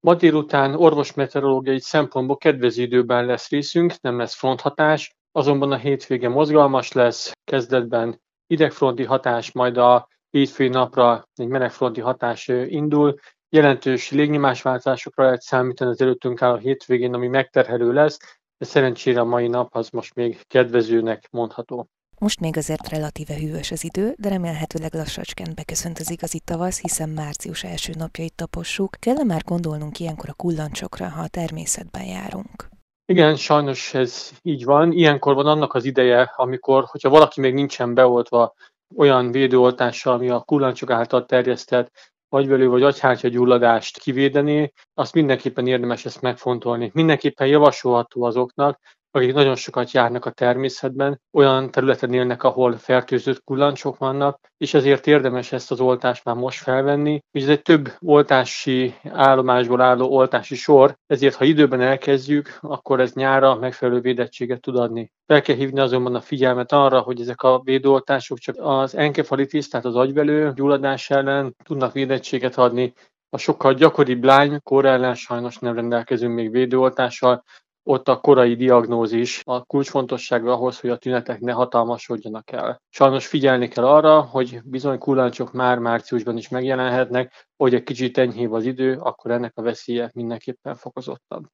Ma délután orvosmeteorológiai szempontból kedvező időben lesz részünk, nem lesz fronthatás, azonban a hétvége mozgalmas lesz, kezdetben idegfronti hatás, majd a hétfői napra egy melegfronti hatás indul, jelentős légnyomásváltozásokra lehet számítani az előttünk álló hétvégén, ami megterhelő lesz, de szerencsére a mai nap az most még kedvezőnek mondható. Most még azért relatíve hűvös az idő, de remélhetőleg lassacskán beköszönt az igazi tavasz, hiszen március első napjait tapossuk. Kell már gondolnunk ilyenkor a kullancsokra, ha a természetben járunk? Igen, sajnos ez így van. Ilyenkor van annak az ideje, amikor, hogyha valaki még nincsen beoltva olyan védőoltással, ami a kullancsok által terjesztett agyvelő vagy agyhártya gyulladást kivédeni, azt mindenképpen érdemes ezt megfontolni. Mindenképpen javasolható azoknak, akik nagyon sokat járnak a természetben, olyan területen élnek, ahol fertőzött kullancsok vannak, és ezért érdemes ezt az oltást már most felvenni. Ugye ez egy több oltási állomásból álló oltási sor, ezért ha időben elkezdjük, akkor ez nyára megfelelő védettséget tud adni. Fel kell hívni azonban a figyelmet arra, hogy ezek a védőoltások csak az enkefalitis, tehát az agyvelő gyulladás ellen tudnak védettséget adni, a sokkal gyakoribb lány kor ellen sajnos nem rendelkezünk még védőoltással, ott a korai diagnózis a kulcsfontosságú ahhoz, hogy a tünetek ne hatalmasodjanak el. Sajnos figyelni kell arra, hogy bizony kullancsok már márciusban is megjelenhetnek, hogy egy kicsit enyhébb az idő, akkor ennek a veszélye mindenképpen fokozottabb.